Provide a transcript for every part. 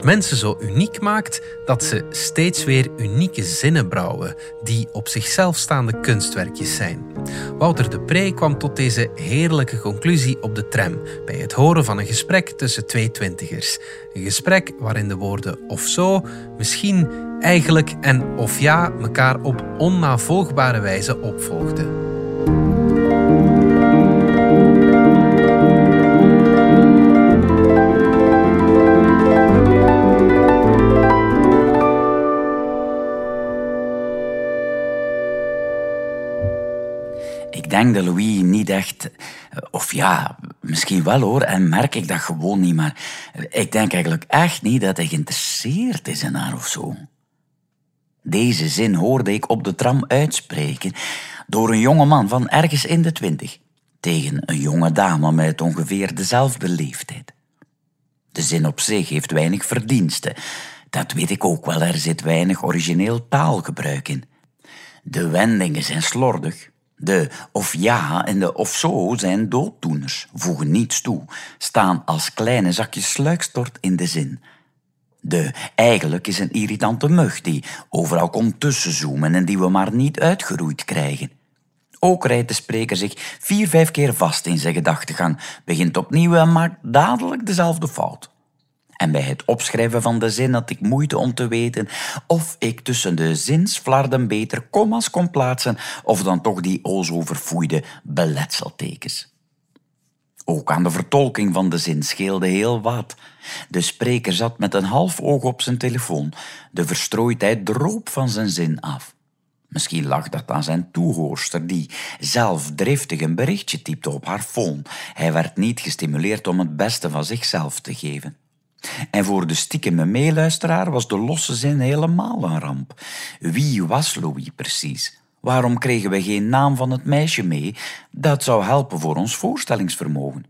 wat mensen zo uniek maakt, dat ze steeds weer unieke zinnen brouwen, die op zichzelf staande kunstwerkjes zijn. Wouter de Pre kwam tot deze heerlijke conclusie op de tram bij het horen van een gesprek tussen twee twintigers. Een gesprek waarin de woorden of zo, misschien, eigenlijk en of ja elkaar op onnavolgbare wijze opvolgden. Ik denk dat Louis niet echt... Of ja, misschien wel hoor, en merk ik dat gewoon niet, maar ik denk eigenlijk echt niet dat hij geïnteresseerd is in haar of zo. Deze zin hoorde ik op de tram uitspreken door een jonge man van ergens in de twintig tegen een jonge dame met ongeveer dezelfde leeftijd. De zin op zich heeft weinig verdiensten. Dat weet ik ook wel, er zit weinig origineel taalgebruik in. De wendingen zijn slordig. De of ja en de of zo zijn dooddoeners, voegen niets toe, staan als kleine zakjes sluikstort in de zin. De eigenlijk is een irritante mug die overal komt tussenzoomen en die we maar niet uitgeroeid krijgen. Ook rijdt de spreker zich vier, vijf keer vast in zijn gedachtegang, begint opnieuw en maakt dadelijk dezelfde fout. En bij het opschrijven van de zin had ik moeite om te weten of ik tussen de zinsflarden beter kommas kon plaatsen of dan toch die o zo beletseltekens. Ook aan de vertolking van de zin scheelde heel wat. De spreker zat met een half oog op zijn telefoon. De verstrooidheid droop van zijn zin af. Misschien lag dat aan zijn toehoorster, die zelf driftig een berichtje typte op haar phone. Hij werd niet gestimuleerd om het beste van zichzelf te geven. En voor de stiekeme meeluisteraar was de losse zin helemaal een ramp. Wie was Louis precies? Waarom kregen we geen naam van het meisje mee? Dat zou helpen voor ons voorstellingsvermogen.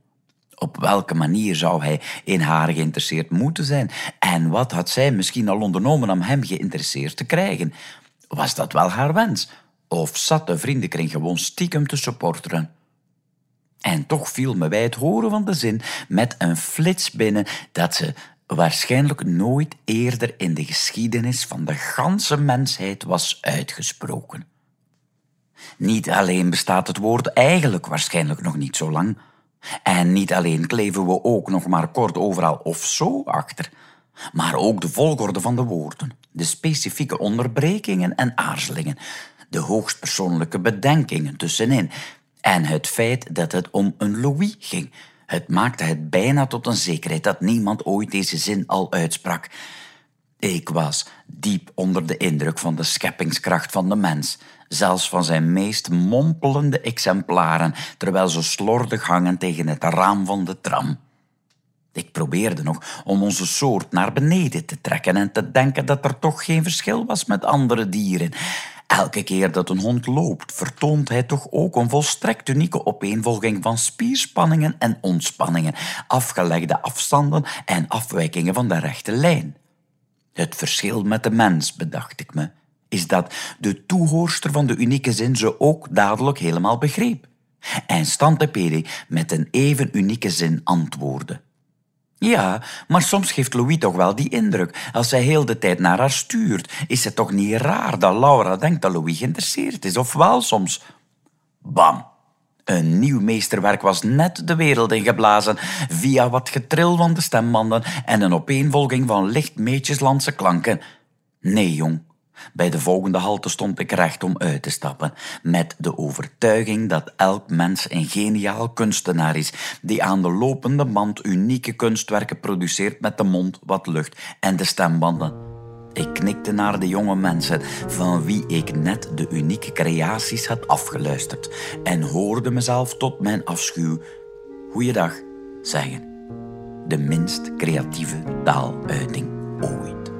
Op welke manier zou hij in haar geïnteresseerd moeten zijn? En wat had zij misschien al ondernomen om hem geïnteresseerd te krijgen? Was dat wel haar wens? Of zat de vriendenkring gewoon stiekem te supporteren? En toch viel me bij het horen van de zin met een flits binnen dat ze waarschijnlijk nooit eerder in de geschiedenis van de ganse mensheid was uitgesproken. Niet alleen bestaat het woord eigenlijk waarschijnlijk nog niet zo lang, en niet alleen kleven we ook nog maar kort overal of zo achter, maar ook de volgorde van de woorden, de specifieke onderbrekingen en aarzelingen, de hoogstpersoonlijke bedenkingen tussenin en het feit dat het om een Louis ging. Het maakte het bijna tot een zekerheid dat niemand ooit deze zin al uitsprak. Ik was diep onder de indruk van de scheppingskracht van de mens, zelfs van zijn meest mompelende exemplaren, terwijl ze slordig hangen tegen het raam van de tram. Ik probeerde nog om onze soort naar beneden te trekken en te denken dat er toch geen verschil was met andere dieren. Elke keer dat een hond loopt, vertoont hij toch ook een volstrekt unieke opeenvolging van spierspanningen en ontspanningen, afgelegde afstanden en afwijkingen van de rechte lijn. Het verschil met de mens, bedacht ik me, is dat de toehoorster van de unieke zin ze ook dadelijk helemaal begreep. En Stantepede met een even unieke zin antwoordde. Ja, maar soms geeft Louis toch wel die indruk. Als zij heel de tijd naar haar stuurt, is het toch niet raar dat Laura denkt dat Louis geïnteresseerd is, of wel soms? Bam! Een nieuw meesterwerk was net de wereld ingeblazen via wat getril van de stembanden en een opeenvolging van licht meetjeslandse klanken. Nee, jong, bij de volgende halte stond ik recht om uit te stappen, met de overtuiging dat elk mens een geniaal kunstenaar is, die aan de lopende band unieke kunstwerken produceert met de mond, wat lucht en de stembanden. Ik knikte naar de jonge mensen van wie ik net de unieke creaties had afgeluisterd en hoorde mezelf tot mijn afschuw Goeiedag zeggen. De minst creatieve taaluiting ooit.